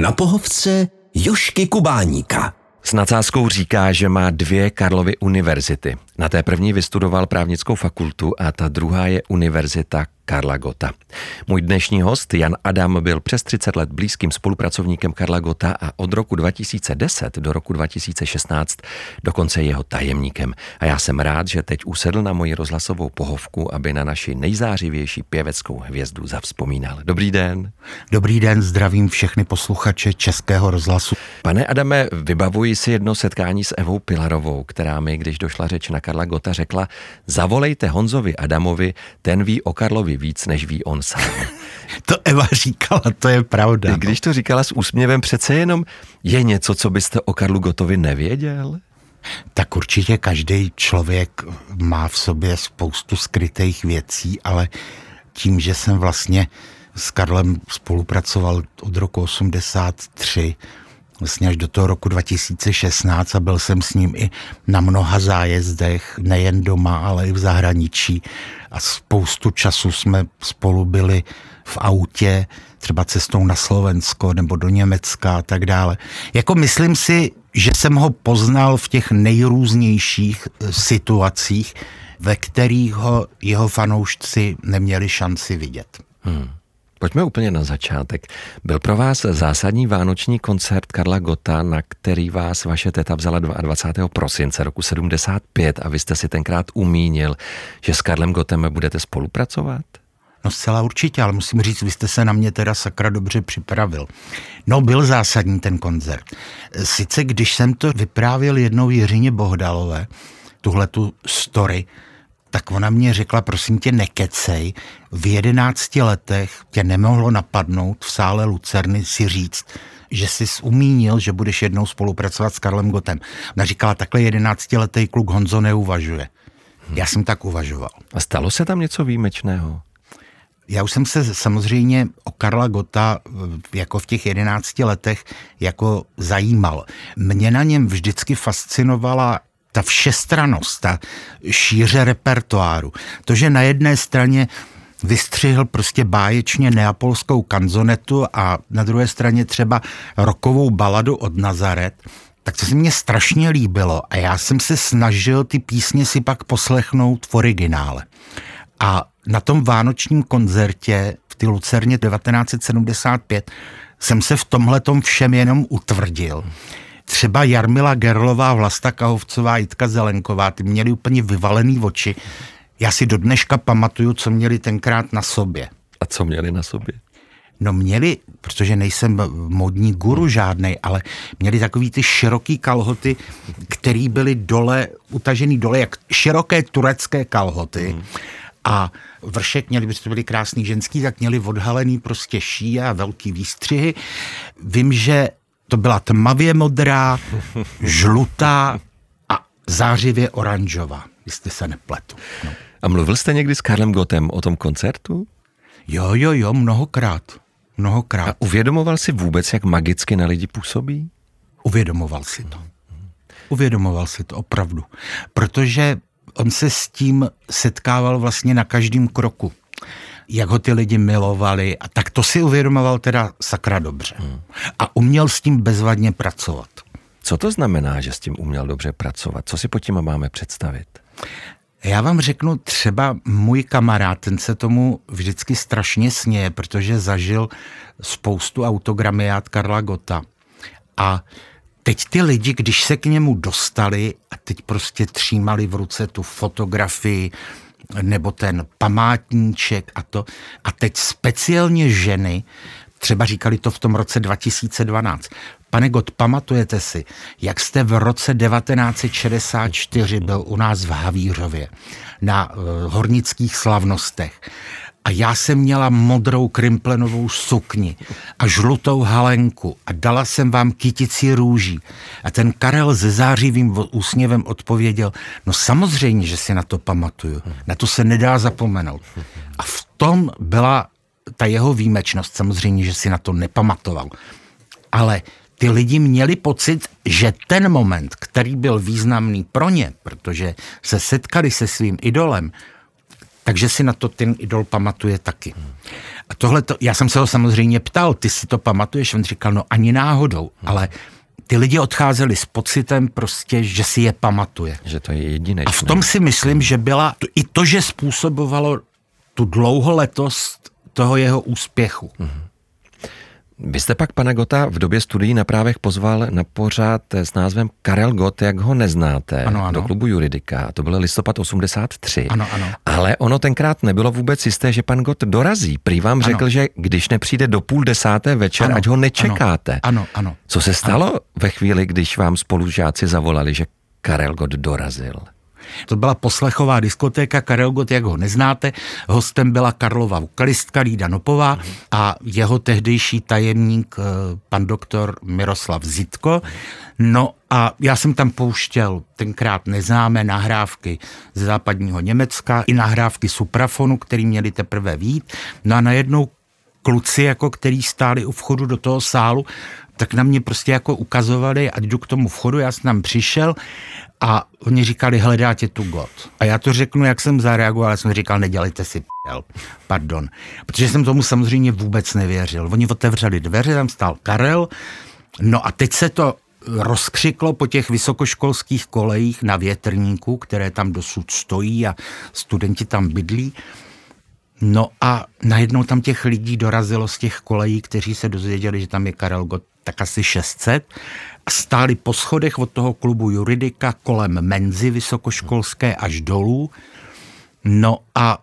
Na pohovce Jošky Kubáníka. S nadsázkou říká, že má dvě Karlovy univerzity. Na té první vystudoval právnickou fakultu a ta druhá je Univerzita Karla Gota. Můj dnešní host Jan Adam byl přes 30 let blízkým spolupracovníkem Karla Gota a od roku 2010 do roku 2016 dokonce jeho tajemníkem. A já jsem rád, že teď usedl na moji rozhlasovou pohovku, aby na naši nejzářivější pěveckou hvězdu zavzpomínal. Dobrý den. Dobrý den, zdravím všechny posluchače Českého rozhlasu. Pane Adame, vybavuji si jedno setkání s Evou Pilarovou, která mi, když došla řeč na Karla Gota, řekla, zavolejte Honzovi Adamovi, ten ví o Karlovi víc, než ví on sám. To Eva říkala, to je pravda. No. Když to říkala s úsměvem, přece jenom je něco, co byste o Karlu Gotovi nevěděl? Tak určitě každý člověk má v sobě spoustu skrytých věcí, ale tím, že jsem vlastně s Karlem spolupracoval od roku 83, vlastně až do toho roku 2016 a byl jsem s ním i na mnoha zájezdech, nejen doma, ale i v zahraničí a spoustu času jsme spolu byli v autě, třeba cestou na Slovensko nebo do Německa a tak dále. Jako myslím si, že jsem ho poznal v těch nejrůznějších eh, situacích, ve kterých ho jeho fanoušci neměli šanci vidět. Hmm. Pojďme úplně na začátek. Byl pro vás zásadní vánoční koncert Karla Gota, na který vás vaše teta vzala 22. prosince roku 75 a vy jste si tenkrát umínil, že s Karlem Gotem budete spolupracovat? No zcela určitě, ale musím říct, vy jste se na mě teda sakra dobře připravil. No byl zásadní ten koncert. Sice když jsem to vyprávěl jednou Jiřině Bohdalové, tuhle tu story, tak ona mě řekla, prosím tě, nekecej, v jedenácti letech tě nemohlo napadnout v sále Lucerny si říct, že jsi umínil, že budeš jednou spolupracovat s Karlem Gotem. Ona říkala, takhle jedenáctiletý kluk Honzo neuvažuje. Já jsem tak uvažoval. A stalo se tam něco výjimečného? Já už jsem se samozřejmě o Karla Gota jako v těch jedenácti letech jako zajímal. Mě na něm vždycky fascinovala ta všestranost, ta šíře repertoáru. To, že na jedné straně vystřihl prostě báječně neapolskou kanzonetu a na druhé straně třeba rokovou baladu od Nazaret, tak to se mně strašně líbilo a já jsem se snažil ty písně si pak poslechnout v originále. A na tom vánočním koncertě v ty Lucerně 1975 jsem se v tomhle všem jenom utvrdil třeba Jarmila Gerlová, Vlasta Kahovcová, Jitka Zelenková, ty měli úplně vyvalený oči. Já si do dneška pamatuju, co měli tenkrát na sobě. A co měli na sobě? No měli, protože nejsem modní guru žádnej, ale měli takový ty široký kalhoty, který byly dole, utažený dole, jak široké turecké kalhoty. Hmm. A vršek měli, by to byli krásný ženský, tak měli odhalený prostě ší a velký výstřihy. Vím, že to byla tmavě modrá, žlutá a zářivě oranžová, jestli se nepletu. No. A mluvil jste někdy s Karlem Gotem o tom koncertu? Jo, jo, jo, mnohokrát. Mnohokrát. A uvědomoval si vůbec, jak magicky na lidi působí? Uvědomoval si to. Uvědomoval si to opravdu. Protože on se s tím setkával vlastně na každém kroku jak ho ty lidi milovali a tak to si uvědomoval teda sakra dobře. Hmm. A uměl s tím bezvadně pracovat. Co to znamená, že s tím uměl dobře pracovat? Co si pod tím máme představit? Já vám řeknu, třeba můj kamarád, ten se tomu vždycky strašně sněje, protože zažil spoustu autogramiát Karla Gota. A teď ty lidi, když se k němu dostali a teď prostě třímali v ruce tu fotografii, nebo ten památníček a to. A teď speciálně ženy, třeba říkali to v tom roce 2012. Pane God, pamatujete si, jak jste v roce 1964 byl u nás v Havířově na uh, hornických slavnostech a já jsem měla modrou krimplenovou sukni a žlutou halenku a dala jsem vám kytici růží. A ten Karel se zářivým úsměvem odpověděl, no samozřejmě, že si na to pamatuju. Na to se nedá zapomenout. A v tom byla ta jeho výjimečnost. Samozřejmě, že si na to nepamatoval. Ale ty lidi měli pocit, že ten moment, který byl významný pro ně, protože se setkali se svým idolem, takže si na to ten idol pamatuje taky. A tohle, to, já jsem se ho samozřejmě ptal, ty si to pamatuješ? On říkal, no ani náhodou, ale ty lidi odcházeli s pocitem prostě, že si je pamatuje. Že to je jedinečné. A v tom si myslím, že byla i to, že způsobovalo tu dlouholetost toho jeho úspěchu. Mm-hmm. Vy jste pak pana Gota v době studií na právech pozval na pořád s názvem Karel Gott, jak ho neznáte, ano, ano. do klubu Juridika. To byl listopad 83. Ano, ano. Ale ono tenkrát nebylo vůbec jisté, že pan Gott dorazí. Prý vám řekl, ano. že když nepřijde do půl desáté večer, ano, ať ho nečekáte. Ano, ano. Co se stalo ano. ve chvíli, když vám spolužáci zavolali, že Karel Gott dorazil? To byla poslechová diskotéka Karel Gott, jak ho neznáte. Hostem byla Karlova vokalistka Lída Nopová a jeho tehdejší tajemník eh, pan doktor Miroslav Zitko. No a já jsem tam pouštěl tenkrát neznámé nahrávky ze západního Německa i nahrávky suprafonu, který měli teprve vít. No a najednou kluci, jako který stáli u vchodu do toho sálu, tak na mě prostě jako ukazovali, ať jdu k tomu vchodu, já jsem tam přišel a oni říkali, hledáte tu God. A já to řeknu, jak jsem zareagoval, já jsem říkal, nedělejte si p***el, pardon. Protože jsem tomu samozřejmě vůbec nevěřil. Oni otevřeli dveře, tam stál Karel, no a teď se to rozkřiklo po těch vysokoškolských kolejích na větrníku, které tam dosud stojí a studenti tam bydlí. No a najednou tam těch lidí dorazilo z těch kolejí, kteří se dozvěděli, že tam je Karel Gott, tak asi 600 stáli po schodech od toho klubu Juridika kolem menzy vysokoškolské až dolů. No a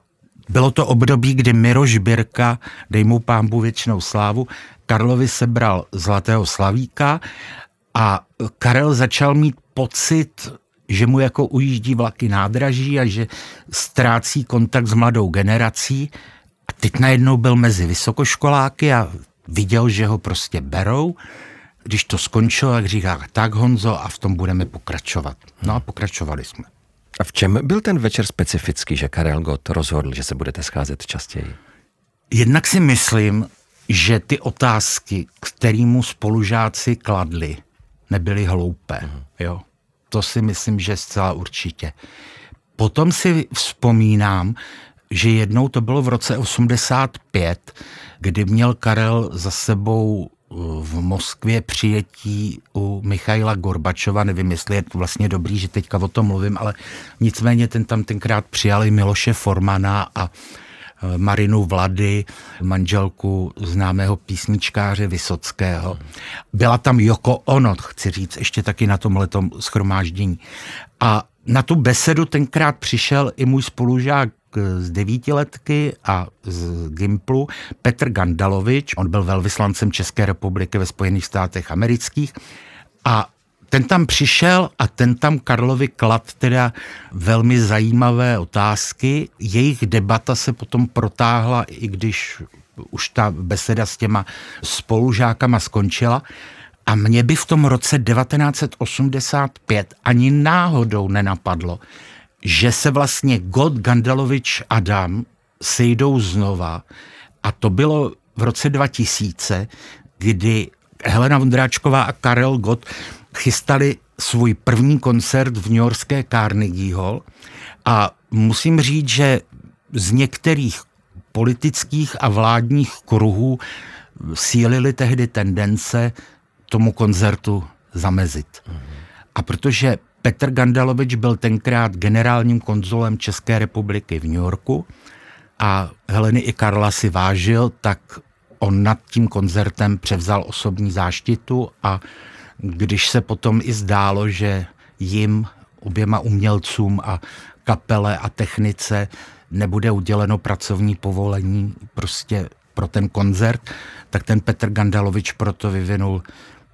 bylo to období, kdy Miroš Birka, dej mu pámbu věčnou slávu, Karlovi sebral Zlatého Slavíka a Karel začal mít pocit, že mu jako ujíždí vlaky nádraží a že ztrácí kontakt s mladou generací. A teď najednou byl mezi vysokoškoláky a viděl, že ho prostě berou když to skončilo, jak říká, tak Honzo, a v tom budeme pokračovat. No a pokračovali jsme. A v čem byl ten večer specifický, že Karel Gott rozhodl, že se budete scházet častěji? Jednak si myslím, že ty otázky, kterýmu spolužáci kladli, nebyly hloupé. Mm. Jo? To si myslím, že zcela určitě. Potom si vzpomínám, že jednou to bylo v roce 85, kdy měl Karel za sebou v Moskvě přijetí u Michaila Gorbačova, nevím, jestli je to vlastně dobrý, že teďka o tom mluvím, ale nicméně ten tam tenkrát přijali Miloše Formana a e, Marinu Vlady, manželku známého písničkáře Vysockého. Byla tam Joko Ono, chci říct, ještě taky na tomhle schromáždění. A na tu besedu tenkrát přišel i můj spolužák z devítiletky a z Gimplu Petr Gandalovič, on byl velvyslancem České republiky ve Spojených státech amerických a ten tam přišel a ten tam Karlovi klad teda velmi zajímavé otázky. Jejich debata se potom protáhla, i když už ta beseda s těma spolužákama skončila. A mě by v tom roce 1985 ani náhodou nenapadlo, že se vlastně God, Gandalovič, Adam sejdou znova. A to bylo v roce 2000, kdy Helena Vondráčková a Karel Gott chystali svůj první koncert v New Yorkské Carnegie Hall. A musím říct, že z některých politických a vládních kruhů sílily tehdy tendence tomu koncertu zamezit. A protože Petr Gandalovič byl tenkrát generálním konzulem České republiky v New Yorku a Heleny i Karla si vážil, tak on nad tím koncertem převzal osobní záštitu a když se potom i zdálo, že jim, oběma umělcům a kapele a technice nebude uděleno pracovní povolení prostě pro ten koncert, tak ten Petr Gandalovič proto vyvinul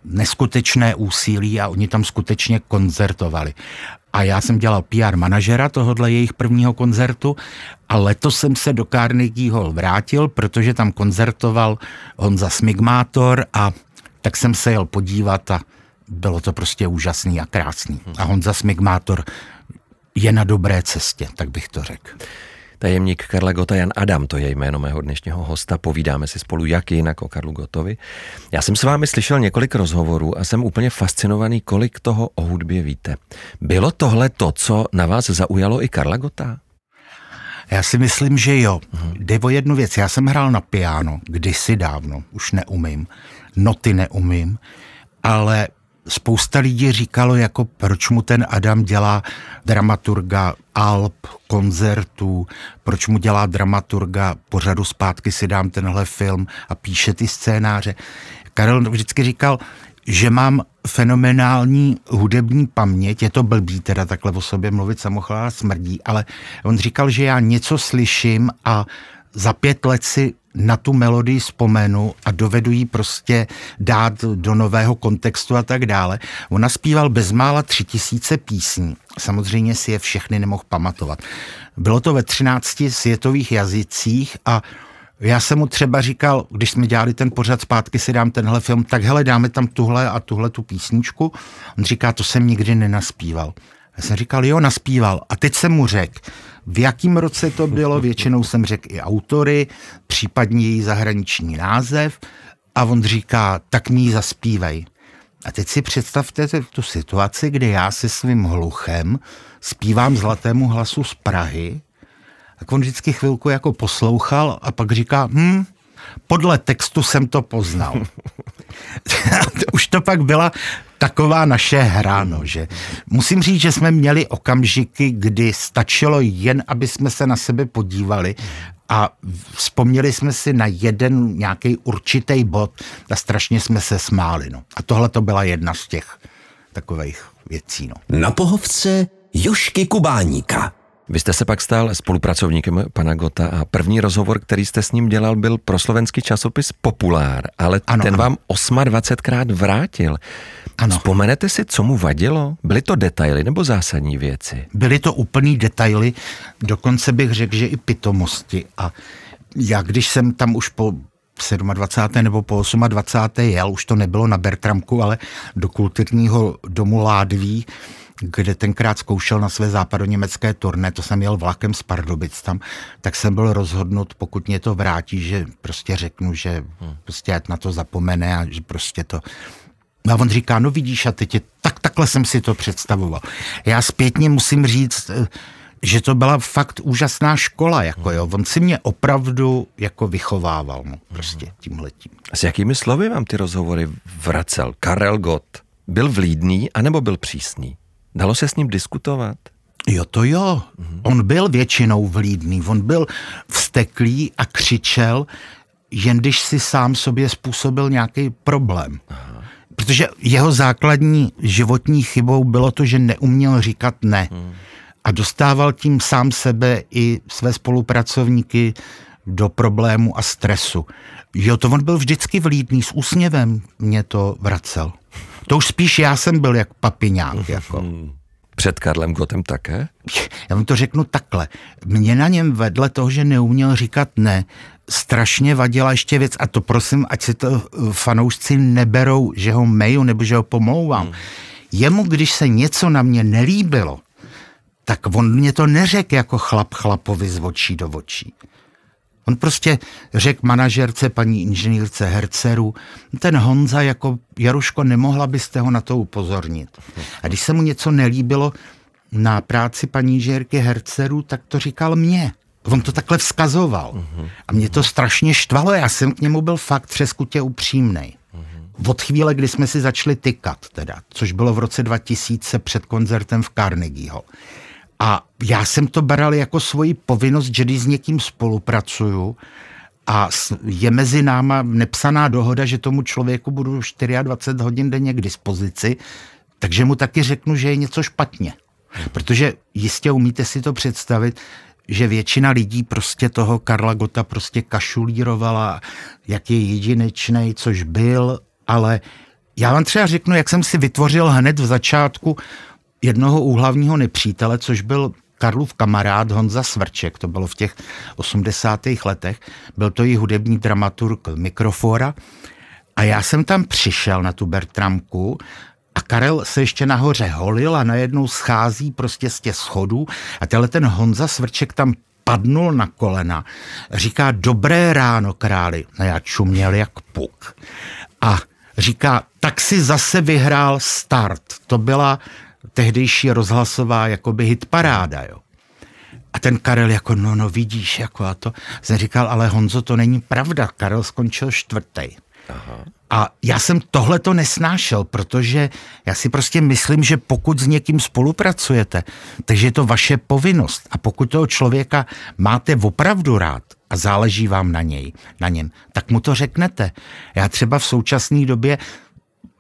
neskutečné úsilí a oni tam skutečně koncertovali. A já jsem dělal PR manažera tohohle jejich prvního koncertu a letos jsem se do Carnegie Hall vrátil, protože tam koncertoval Honza Smigmátor a tak jsem se jel podívat a bylo to prostě úžasný a krásný. A Honza Smigmátor je na dobré cestě, tak bych to řekl. Tajemník Karla Gota Jan Adam, to je jméno mého dnešního hosta. Povídáme si spolu jak jinak o Karlu Gotovi. Já jsem s vámi slyšel několik rozhovorů a jsem úplně fascinovaný, kolik toho o hudbě víte. Bylo tohle to, co na vás zaujalo i Karla Gota? Já si myslím, že jo. Hmm. Jde o jednu věc. Já jsem hrál na piano kdysi dávno, už neumím. Noty neumím, ale spousta lidí říkalo, jako proč mu ten Adam dělá dramaturga alb, koncertů, proč mu dělá dramaturga pořadu zpátky si dám tenhle film a píše ty scénáře. Karel vždycky říkal, že mám fenomenální hudební paměť, je to blbý teda takhle o sobě mluvit, samochvála smrdí, ale on říkal, že já něco slyším a za pět let si na tu melodii vzpomenu a dovedu ji prostě dát do nového kontextu a tak dále. Ona zpíval bezmála tři tisíce písní. Samozřejmě si je všechny nemohl pamatovat. Bylo to ve 13 světových jazycích a já jsem mu třeba říkal, když jsme dělali ten pořad zpátky, si dám tenhle film, tak hele, dáme tam tuhle a tuhle tu písničku. On říká, to jsem nikdy nenaspíval. Já jsem říkal, jo, naspíval. A teď jsem mu řekl, v jakém roce to bylo, většinou jsem řekl i autory, případně její zahraniční název a on říká, tak mi ji zaspívej. A teď si představte tu situaci, kdy já se svým hluchem zpívám zlatému hlasu z Prahy, tak on vždycky chvilku jako poslouchal a pak říká, hm, podle textu jsem to poznal. Už to pak byla taková naše hra, no, že musím říct, že jsme měli okamžiky, kdy stačilo jen, aby jsme se na sebe podívali a vzpomněli jsme si na jeden nějaký určitý bod a strašně jsme se smáli. No. A tohle to byla jedna z těch takových věcí. No. Na pohovce Jošky Kubáníka. Vy jste se pak stal spolupracovníkem pana Gota a první rozhovor, který jste s ním dělal, byl pro slovenský časopis Populár, ale ano, ten ano. vám 28krát vrátil. Ano. Vzpomenete si, co mu vadilo? Byly to detaily nebo zásadní věci? Byly to úplný detaily, dokonce bych řekl, že i pitomosti. A já, když jsem tam už po 27. nebo po 28. jel, už to nebylo na Bertramku, ale do kulturního domu Ládví, kde tenkrát zkoušel na své západoněmecké turné, to jsem jel vlakem z Pardubic tam, tak jsem byl rozhodnut, pokud mě to vrátí, že prostě řeknu, že hmm. prostě na to zapomene a že prostě to a on říká, no vidíš, a teď je, tak takhle jsem si to představoval. Já zpětně musím říct, eh, že to byla fakt úžasná škola, jako jo. On si mě opravdu jako vychovával, no, prostě tímhletím. S jakými slovy vám ty rozhovory vracel Karel Gott? Byl vlídný anebo byl přísný? Dalo se s ním diskutovat? Jo, to jo. Mm-hmm. On byl většinou vlídný, on byl vsteklý a křičel, jen když si sám sobě způsobil nějaký problém. Aha. Protože jeho základní životní chybou bylo to, že neuměl říkat ne. Hmm. A dostával tím sám sebe i své spolupracovníky do problému a stresu. Jo, to on byl vždycky vlídný, s úsměvem mě to vracel. To už spíš já jsem byl jak papiňák. Jako. Před Karlem Gotem také? Já vám to řeknu takhle. Mě na něm vedle toho, že neuměl říkat ne, strašně vadila ještě věc, a to prosím, ať si to eh, fanoušci neberou, že ho meju nebo že ho pomlouvám. Hmm. Jemu, když se něco na mě nelíbilo, tak on mě to neřekl jako chlap chlapovi z očí do očí. On prostě řekl manažerce, paní inženýrce Herceru, ten Honza jako Jaruško, nemohla byste ho na to upozornit. A když se mu něco nelíbilo na práci paní inženýrky Herceru, tak to říkal mě. On to takhle vzkazoval. A mě to strašně štvalo, já jsem k němu byl fakt přeskutě upřímnej. Od chvíle, kdy jsme si začali tykat, teda, což bylo v roce 2000 před koncertem v Carnegieho. A já jsem to bral jako svoji povinnost, že když s někým spolupracuju a je mezi náma nepsaná dohoda, že tomu člověku budu 24 hodin denně k dispozici, takže mu taky řeknu, že je něco špatně. Protože jistě umíte si to představit, že většina lidí prostě toho Karla Gota prostě kašulírovala, jak je jedinečný, což byl, ale já vám třeba řeknu, jak jsem si vytvořil hned v začátku jednoho úhlavního nepřítele, což byl Karlův kamarád Honza Svrček, to bylo v těch 80. letech, byl to i hudební dramaturg Mikrofora a já jsem tam přišel na tu Bertramku a Karel se ještě nahoře holil a najednou schází prostě z těch schodů a tenhle ten Honza Svrček tam padnul na kolena. Říká, dobré ráno, králi. No já čuměl jak puk. A říká, tak si zase vyhrál start. To byla tehdejší rozhlasová jakoby hitparáda, jo. A ten Karel jako, no, no vidíš, jako a to. Jsem říkal, ale Honzo, to není pravda, Karel skončil čtvrtý. A já jsem tohle to nesnášel, protože já si prostě myslím, že pokud s někým spolupracujete, takže je to vaše povinnost. A pokud toho člověka máte opravdu rád a záleží vám na něj, na něm, tak mu to řeknete. Já třeba v současné době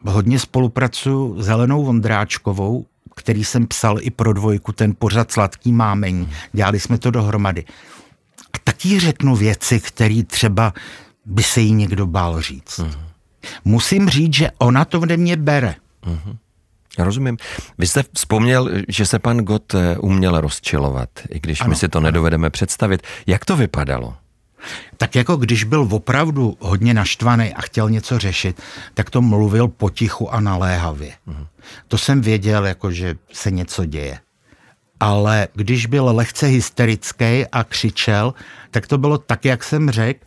hodně spolupracuju s Helenou Vondráčkovou, který jsem psal i pro dvojku, ten pořad Sladký mámení. Dělali jsme to dohromady. A taky řeknu věci, které třeba by se jí někdo bál říct. Uh-huh. Musím říct, že ona to ode mě bere. Uh-huh. Rozumím. Vy jste vzpomněl, že se pan Gott eh, uměl rozčilovat, i když ano, my si to ano. nedovedeme představit. Jak to vypadalo? Tak jako když byl opravdu hodně naštvaný a chtěl něco řešit, tak to mluvil potichu a naléhavě. Uh-huh. To jsem věděl, jako že se něco děje. Ale když byl lehce hysterický a křičel, tak to bylo tak, jak jsem řekl,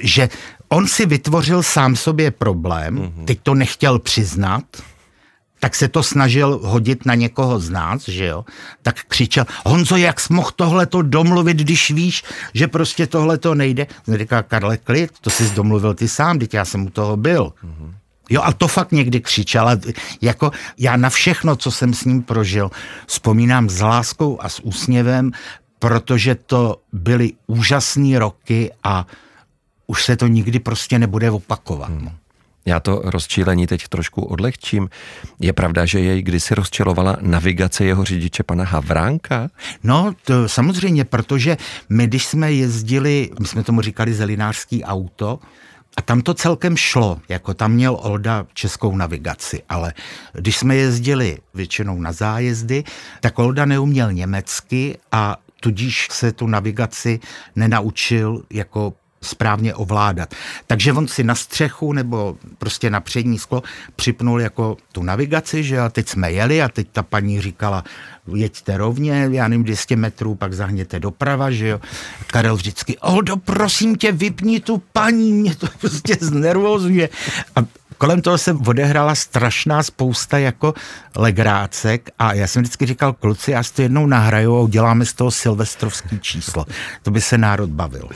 že on si vytvořil sám sobě problém, mm-hmm. teď to nechtěl přiznat, tak se to snažil hodit na někoho z nás, že jo, tak křičel, Honzo, jak jsi mohl tohleto domluvit, když víš, že prostě tohle to nejde? On říká, Karle, klid, to jsi domluvil ty sám, teď já jsem u toho byl. Mm-hmm. Jo, a to fakt někdy křičel. Jako já na všechno, co jsem s ním prožil, vzpomínám s láskou a s úsměvem, protože to byly úžasné roky a už se to nikdy prostě nebude opakovat. Hmm. Já to rozčílení teď trošku odlehčím. Je pravda, že jej kdysi rozčilovala navigace jeho řidiče pana Havránka? No, to samozřejmě, protože my, když jsme jezdili, my jsme tomu říkali zelinářský auto, a tam to celkem šlo, jako tam měl Olda českou navigaci, ale když jsme jezdili většinou na zájezdy, tak Olda neuměl německy a tudíž se tu navigaci nenaučil jako správně ovládat. Takže on si na střechu nebo prostě na přední sklo připnul jako tu navigaci, že a teď jsme jeli a teď ta paní říkala, jeďte rovně, já nevím, 200 metrů, pak zahněte doprava, že jo. Karel vždycky, Oldo, prosím tě, vypni tu paní, mě to prostě znervozuje. A kolem toho se odehrála strašná spousta jako legrácek a já jsem vždycky říkal, kluci, já si to jednou nahraju a uděláme z toho silvestrovský číslo. To by se národ bavil.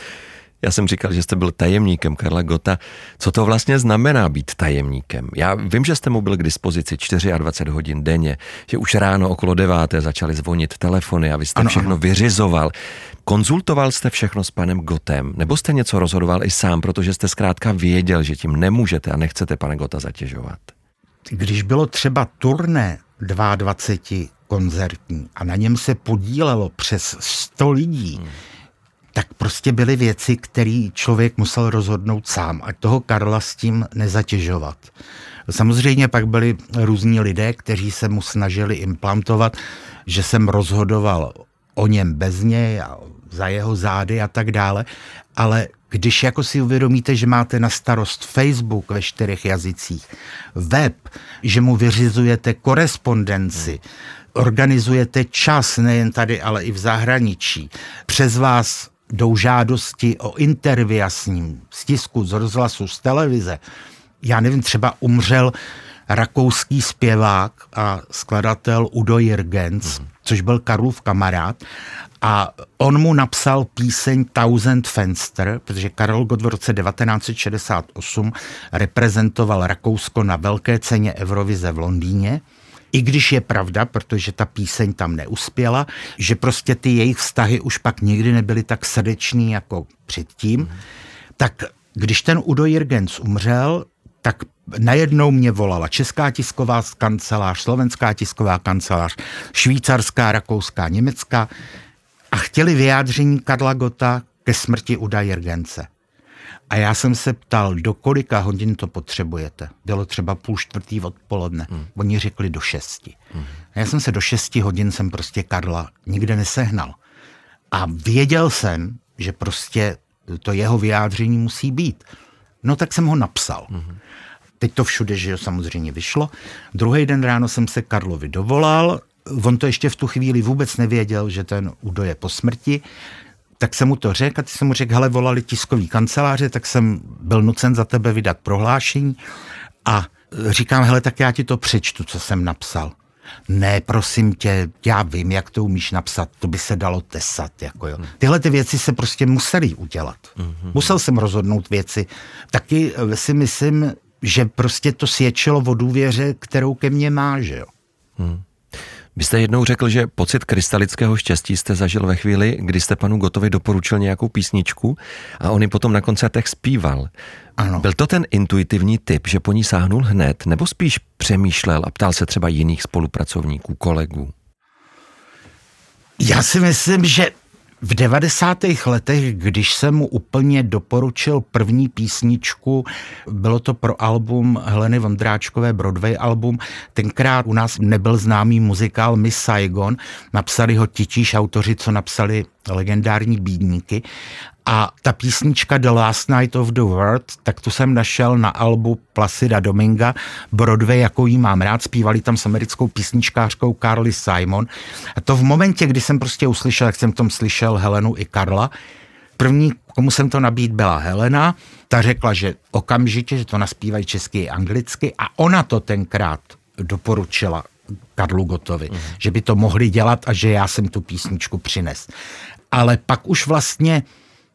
Já jsem říkal, že jste byl tajemníkem Karla Gota. Co to vlastně znamená být tajemníkem? Já vím, že jste mu byl k dispozici 24 hodin denně, že už ráno okolo deváté začaly zvonit telefony a vy jste ano, všechno ano. vyřizoval. Konzultoval jste všechno s panem Gotem, nebo jste něco rozhodoval i sám, protože jste zkrátka věděl, že tím nemůžete a nechcete pana Gota zatěžovat? Když bylo třeba turné 22 koncertní a na něm se podílelo přes 100 lidí, hmm tak prostě byly věci, které člověk musel rozhodnout sám, ať toho Karla s tím nezatěžovat. Samozřejmě pak byli různí lidé, kteří se mu snažili implantovat, že jsem rozhodoval o něm bez něj a za jeho zády a tak dále, ale když jako si uvědomíte, že máte na starost Facebook ve čtyřech jazycích, web, že mu vyřizujete korespondenci, organizujete čas nejen tady, ale i v zahraničí, přes vás jdou žádosti o intervia s ním, z tisku, z rozhlasu, z televize. Já nevím, třeba umřel rakouský zpěvák a skladatel Udo Jürgens, mm. což byl Karlův kamarád, a on mu napsal píseň Thousand Fenster, protože Karel Gott v roce 1968 reprezentoval Rakousko na velké ceně Eurovize v Londýně i když je pravda, protože ta píseň tam neuspěla, že prostě ty jejich vztahy už pak nikdy nebyly tak srdečný jako předtím, mm. tak když ten Udo Jirgens umřel, tak najednou mě volala Česká tisková kancelář, Slovenská tisková kancelář, Švýcarská, Rakouská, Německá a chtěli vyjádření Karla Gota ke smrti Uda Jirgence. A já jsem se ptal, do kolika hodin to potřebujete. Bylo třeba půl čtvrtý odpoledne. Hmm. Oni řekli do šesti. Hmm. A já jsem se do šesti hodin jsem prostě Karla nikde nesehnal. A věděl jsem, že prostě to jeho vyjádření musí být. No tak jsem ho napsal. Hmm. Teď to všude, že jo, samozřejmě vyšlo. Druhý den ráno jsem se Karlovi dovolal. On to ještě v tu chvíli vůbec nevěděl, že ten Udo je po smrti tak jsem mu to řekl a ty jsem mu řekl, hele, volali tiskový kanceláře, tak jsem byl nucen za tebe vydat prohlášení a říkám, hele, tak já ti to přečtu, co jsem napsal. Ne, prosím tě, já vím, jak to umíš napsat, to by se dalo tesat. Jako jo. Tyhle ty věci se prostě museli udělat. Mm-hmm. Musel jsem rozhodnout věci. Taky eh, si myslím, že prostě to svědčilo o důvěře, kterou ke mně má, že jo. Hmm. Vy jste jednou řekl, že pocit krystalického štěstí jste zažil ve chvíli, kdy jste panu Gotovi doporučil nějakou písničku a on ji potom na koncertech zpíval. Ano. Byl to ten intuitivní typ, že po ní sáhnul hned, nebo spíš přemýšlel a ptal se třeba jiných spolupracovníků, kolegů? Já si myslím, že v 90. letech, když jsem mu úplně doporučil první písničku, bylo to pro album Heleny Vondráčkové Broadway album, tenkrát u nás nebyl známý muzikál Miss Saigon, napsali ho titíž autoři, co napsali legendární bídníky a ta písnička The Last Night of the World, tak tu jsem našel na albu Placida Dominga, Broadway, jako jí mám rád, zpívali tam s americkou písničkářkou Carly Simon. A to v momentě, kdy jsem prostě uslyšel, jak jsem tom slyšel Helenu i Karla, první, komu jsem to nabít, byla Helena, ta řekla, že okamžitě, že to naspívají česky i anglicky a ona to tenkrát doporučila Karlu Gotovi, mm. že by to mohli dělat a že já jsem tu písničku přines. Ale pak už vlastně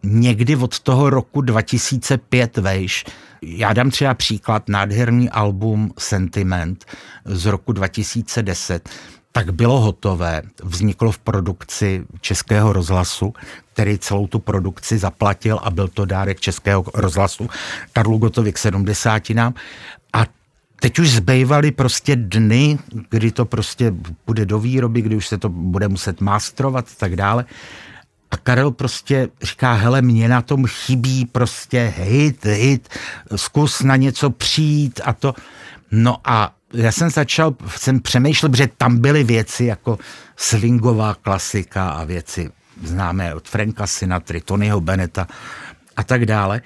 někdy od toho roku 2005 vejš. Já dám třeba příklad, nádherný album Sentiment z roku 2010, tak bylo hotové, vzniklo v produkci Českého rozhlasu, který celou tu produkci zaplatil a byl to dárek Českého rozhlasu Karlu Gotovi k 70. A teď už zbývaly prostě dny, kdy to prostě bude do výroby, kdy už se to bude muset mastrovat a tak dále. A Karel prostě říká, hele, mě na tom chybí prostě hit, hit, zkus na něco přijít a to. No a já jsem začal, jsem přemýšlel, že tam byly věci jako swingová klasika a věci známé od Franka Sinatry, Tonyho Beneta a tak dále.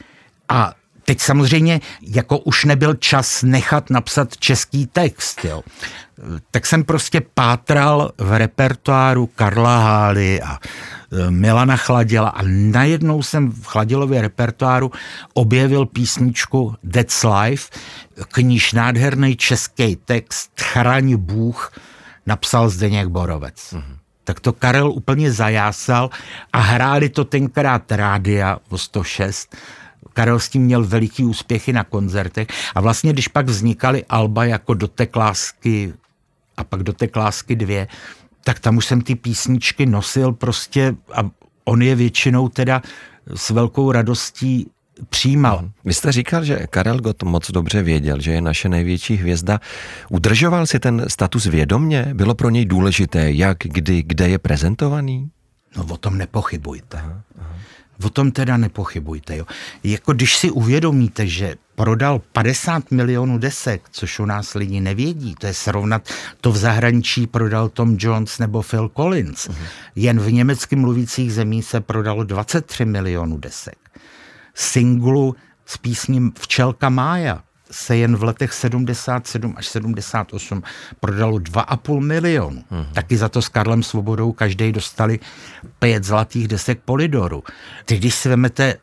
A teď samozřejmě jako už nebyl čas nechat napsat český text, jo. Tak jsem prostě pátral v repertoáru Karla Hály a e, Milana Chladila a najednou jsem v Chladilově repertoáru objevil písničku That's Life, kníž nádherný český text Chraň Bůh napsal Zdeněk Borovec. Mm-hmm. Tak to Karel úplně zajásal a hráli to tenkrát rádia o 106 Karel s tím měl veliký úspěchy na koncertech a vlastně, když pak vznikaly alba jako Doteklásky a pak Doteklásky dvě, tak tam už jsem ty písničky nosil prostě a on je většinou teda s velkou radostí přijímal. Mhm. Vy jste říkal, že Karel Gott moc dobře věděl, že je naše největší hvězda. Udržoval si ten status vědomně? Bylo pro něj důležité, jak, kdy, kde je prezentovaný? No o tom nepochybujte. Aha, aha. O tom teda nepochybujte. Jo. Jako když si uvědomíte, že prodal 50 milionů desek, což u nás lidi nevědí, to je srovnat, to v zahraničí prodal Tom Jones nebo Phil Collins. Uh-huh. Jen v německy mluvících zemích se prodalo 23 milionů desek. Singlu s písním Včelka Mája se jen v letech 77 až 78 prodalo 2,5 milionu. Hmm. Taky za to s Karlem Svobodou každý dostali pět zlatých desek Polidoru. Teď, když si vezmete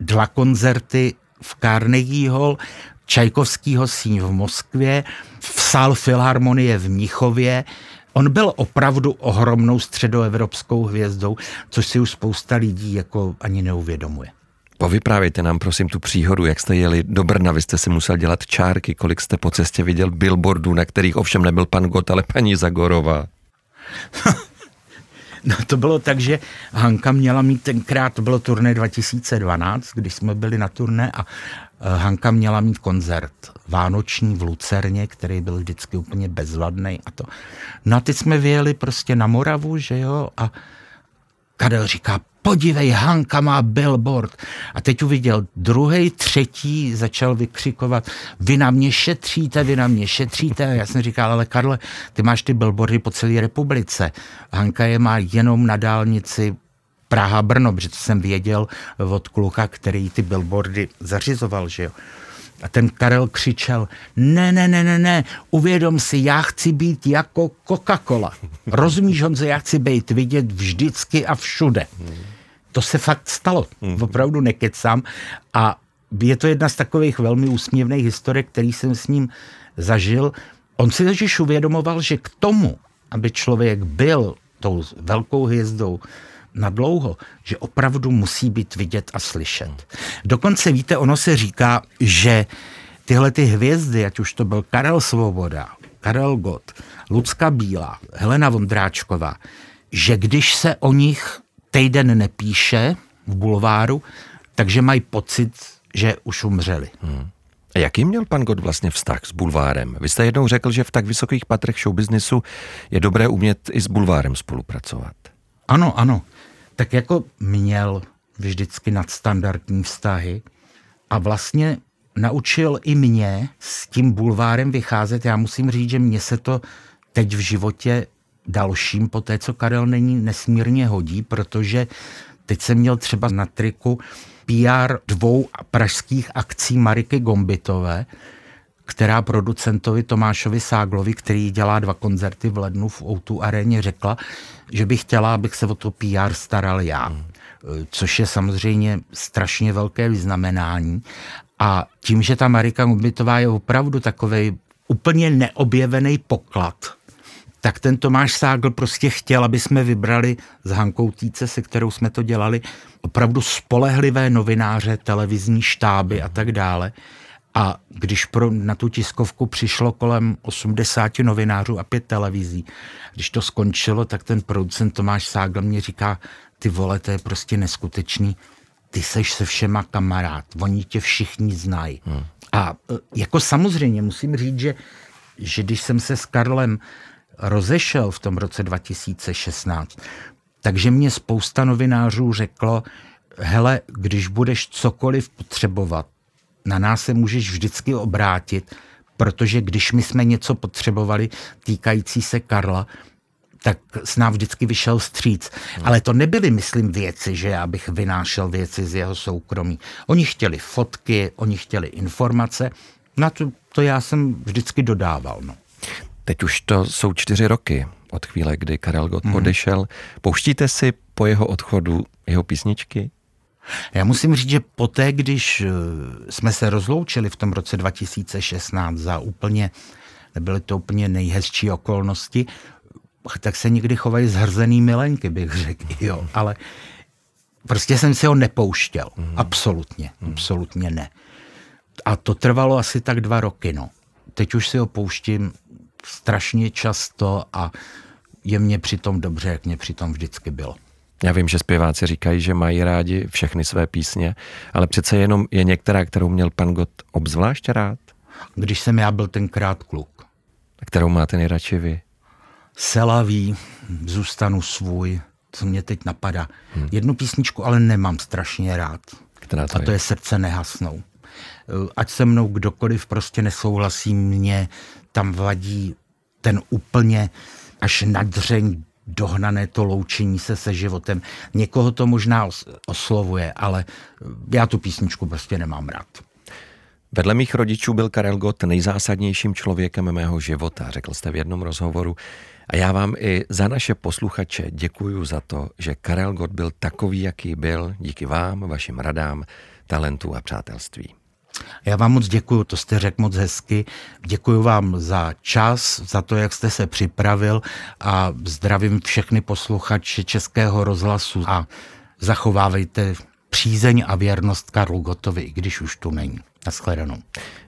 dva koncerty v Carnegie Hall, Čajkovskýho síň v Moskvě, v sál Filharmonie v Mnichově, On byl opravdu ohromnou středoevropskou hvězdou, což si už spousta lidí jako ani neuvědomuje. Povyprávějte nám prosím tu příhodu, jak jste jeli do Brna, vy jste si musel dělat čárky, kolik jste po cestě viděl billboardů, na kterých ovšem nebyl pan Got, ale paní Zagorová. No to bylo tak, že Hanka měla mít tenkrát, to bylo turné 2012, když jsme byli na turné a eh, Hanka měla mít koncert vánoční v Lucerně, který byl vždycky úplně bezvadný a to. No a teď jsme vyjeli prostě na Moravu, že jo, a Karel říká, podívej, Hanka má billboard. A teď uviděl druhý, třetí, začal vykřikovat, vy na mě šetříte, vy na mě šetříte. A já jsem říkal, ale Karle, ty máš ty billboardy po celé republice. Hanka je má jenom na dálnici Praha-Brno, protože to jsem věděl od kluka, který ty billboardy zařizoval, že jo. A ten Karel křičel, ne, ne, ne, ne, ne, uvědom si, já chci být jako Coca-Cola. Rozumíš, Honzo, já chci být vidět vždycky a všude. To se fakt stalo, opravdu nekecám. A je to jedna z takových velmi úsměvných historek, který jsem s ním zažil. On si totiž uvědomoval, že k tomu, aby člověk byl tou velkou hvězdou na dlouho, že opravdu musí být vidět a slyšet. Dokonce víte, ono se říká, že tyhle ty hvězdy, ať už to byl Karel Svoboda, Karel Gott, Lucka Bílá, Helena Vondráčková, že když se o nich týden nepíše v bulváru, takže mají pocit, že už umřeli. Hmm. A jaký měl pan God vlastně vztah s bulvárem? Vy jste jednou řekl, že v tak vysokých patrech showbiznisu je dobré umět i s bulvárem spolupracovat. Ano, ano. Tak jako měl vždycky nadstandardní vztahy a vlastně naučil i mě s tím bulvárem vycházet. Já musím říct, že mně se to teď v životě dalším, po té, co Karel není, nesmírně hodí, protože teď jsem měl třeba na triku PR dvou pražských akcí Mariky Gombitové, která producentovi Tomášovi Ságlovi, který dělá dva koncerty v lednu v Outu aréně, řekla, že by chtěla, abych se o to PR staral já. Hmm. Což je samozřejmě strašně velké vyznamenání. A tím, že ta Marika Gombitová je opravdu takový úplně neobjevený poklad, tak ten Tomáš Ságl prostě chtěl, aby jsme vybrali z Hankou Týce, se kterou jsme to dělali, opravdu spolehlivé novináře, televizní štáby a tak dále. A když pro, na tu tiskovku přišlo kolem 80 novinářů a pět televizí, když to skončilo, tak ten producent Tomáš Ságl mě říká, ty vole, to je prostě neskutečný, ty seš se všema kamarád, oni tě všichni znají. Hmm. A e, jako samozřejmě musím říct, že, že když jsem se s Karlem rozešel v tom roce 2016, takže mě spousta novinářů řeklo, hele, když budeš cokoliv potřebovat, na nás se můžeš vždycky obrátit, protože když my jsme něco potřebovali týkající se Karla, tak s nám vždycky vyšel stříc. Hmm. Ale to nebyly, myslím, věci, že já bych vynášel věci z jeho soukromí. Oni chtěli fotky, oni chtěli informace, na to, to já jsem vždycky dodával. No. Teď už to jsou čtyři roky od chvíle, kdy Karel Gott hmm. odešel. Pouštíte si po jeho odchodu jeho písničky? Já musím říct, že poté, když eh, jsme se rozloučili v tom roce 2016 za úplně, nebyly to úplně nejhezčí okolnosti, tak se někdy chovají zhrzený milenky, bych řekl, jo, ale prostě jsem si ho nepouštěl. Mm. Absolutně, mm. absolutně ne. A to trvalo asi tak dva roky, no. Teď už si ho pouštím strašně často a je mě přitom dobře, jak mě přitom vždycky bylo. Já vím, že zpěváci říkají, že mají rádi všechny své písně, ale přece jenom je některá, kterou měl pan Gott obzvlášť rád? Když jsem já byl tenkrát kluk. A kterou máte nejradši vy? Selaví, zůstanu svůj, co mě teď napadá. Hmm. Jednu písničku ale nemám strašně rád. Která to a to je? je Srdce nehasnou. Ať se mnou kdokoliv prostě nesouhlasí, mě tam vadí ten úplně až nadřeň dohnané to loučení se se životem. Někoho to možná oslovuje, ale já tu písničku prostě nemám rád. Vedle mých rodičů byl Karel Gott nejzásadnějším člověkem mého života, řekl jste v jednom rozhovoru. A já vám i za naše posluchače děkuji za to, že Karel Gott byl takový, jaký byl, díky vám, vašim radám, talentu a přátelství. Já vám moc děkuji, to jste řekl moc hezky. Děkuji vám za čas, za to, jak jste se připravil a zdravím všechny posluchače Českého rozhlasu a zachovávejte přízeň a věrnost Karlu Gotovi, i když už tu není. Naschledanou.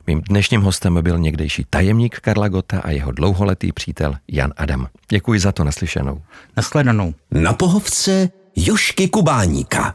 Mým dnešním hostem byl někdejší tajemník Karla Gota a jeho dlouholetý přítel Jan Adam. Děkuji za to naslyšenou. Naschledanou. Na pohovce Jošky Kubáníka.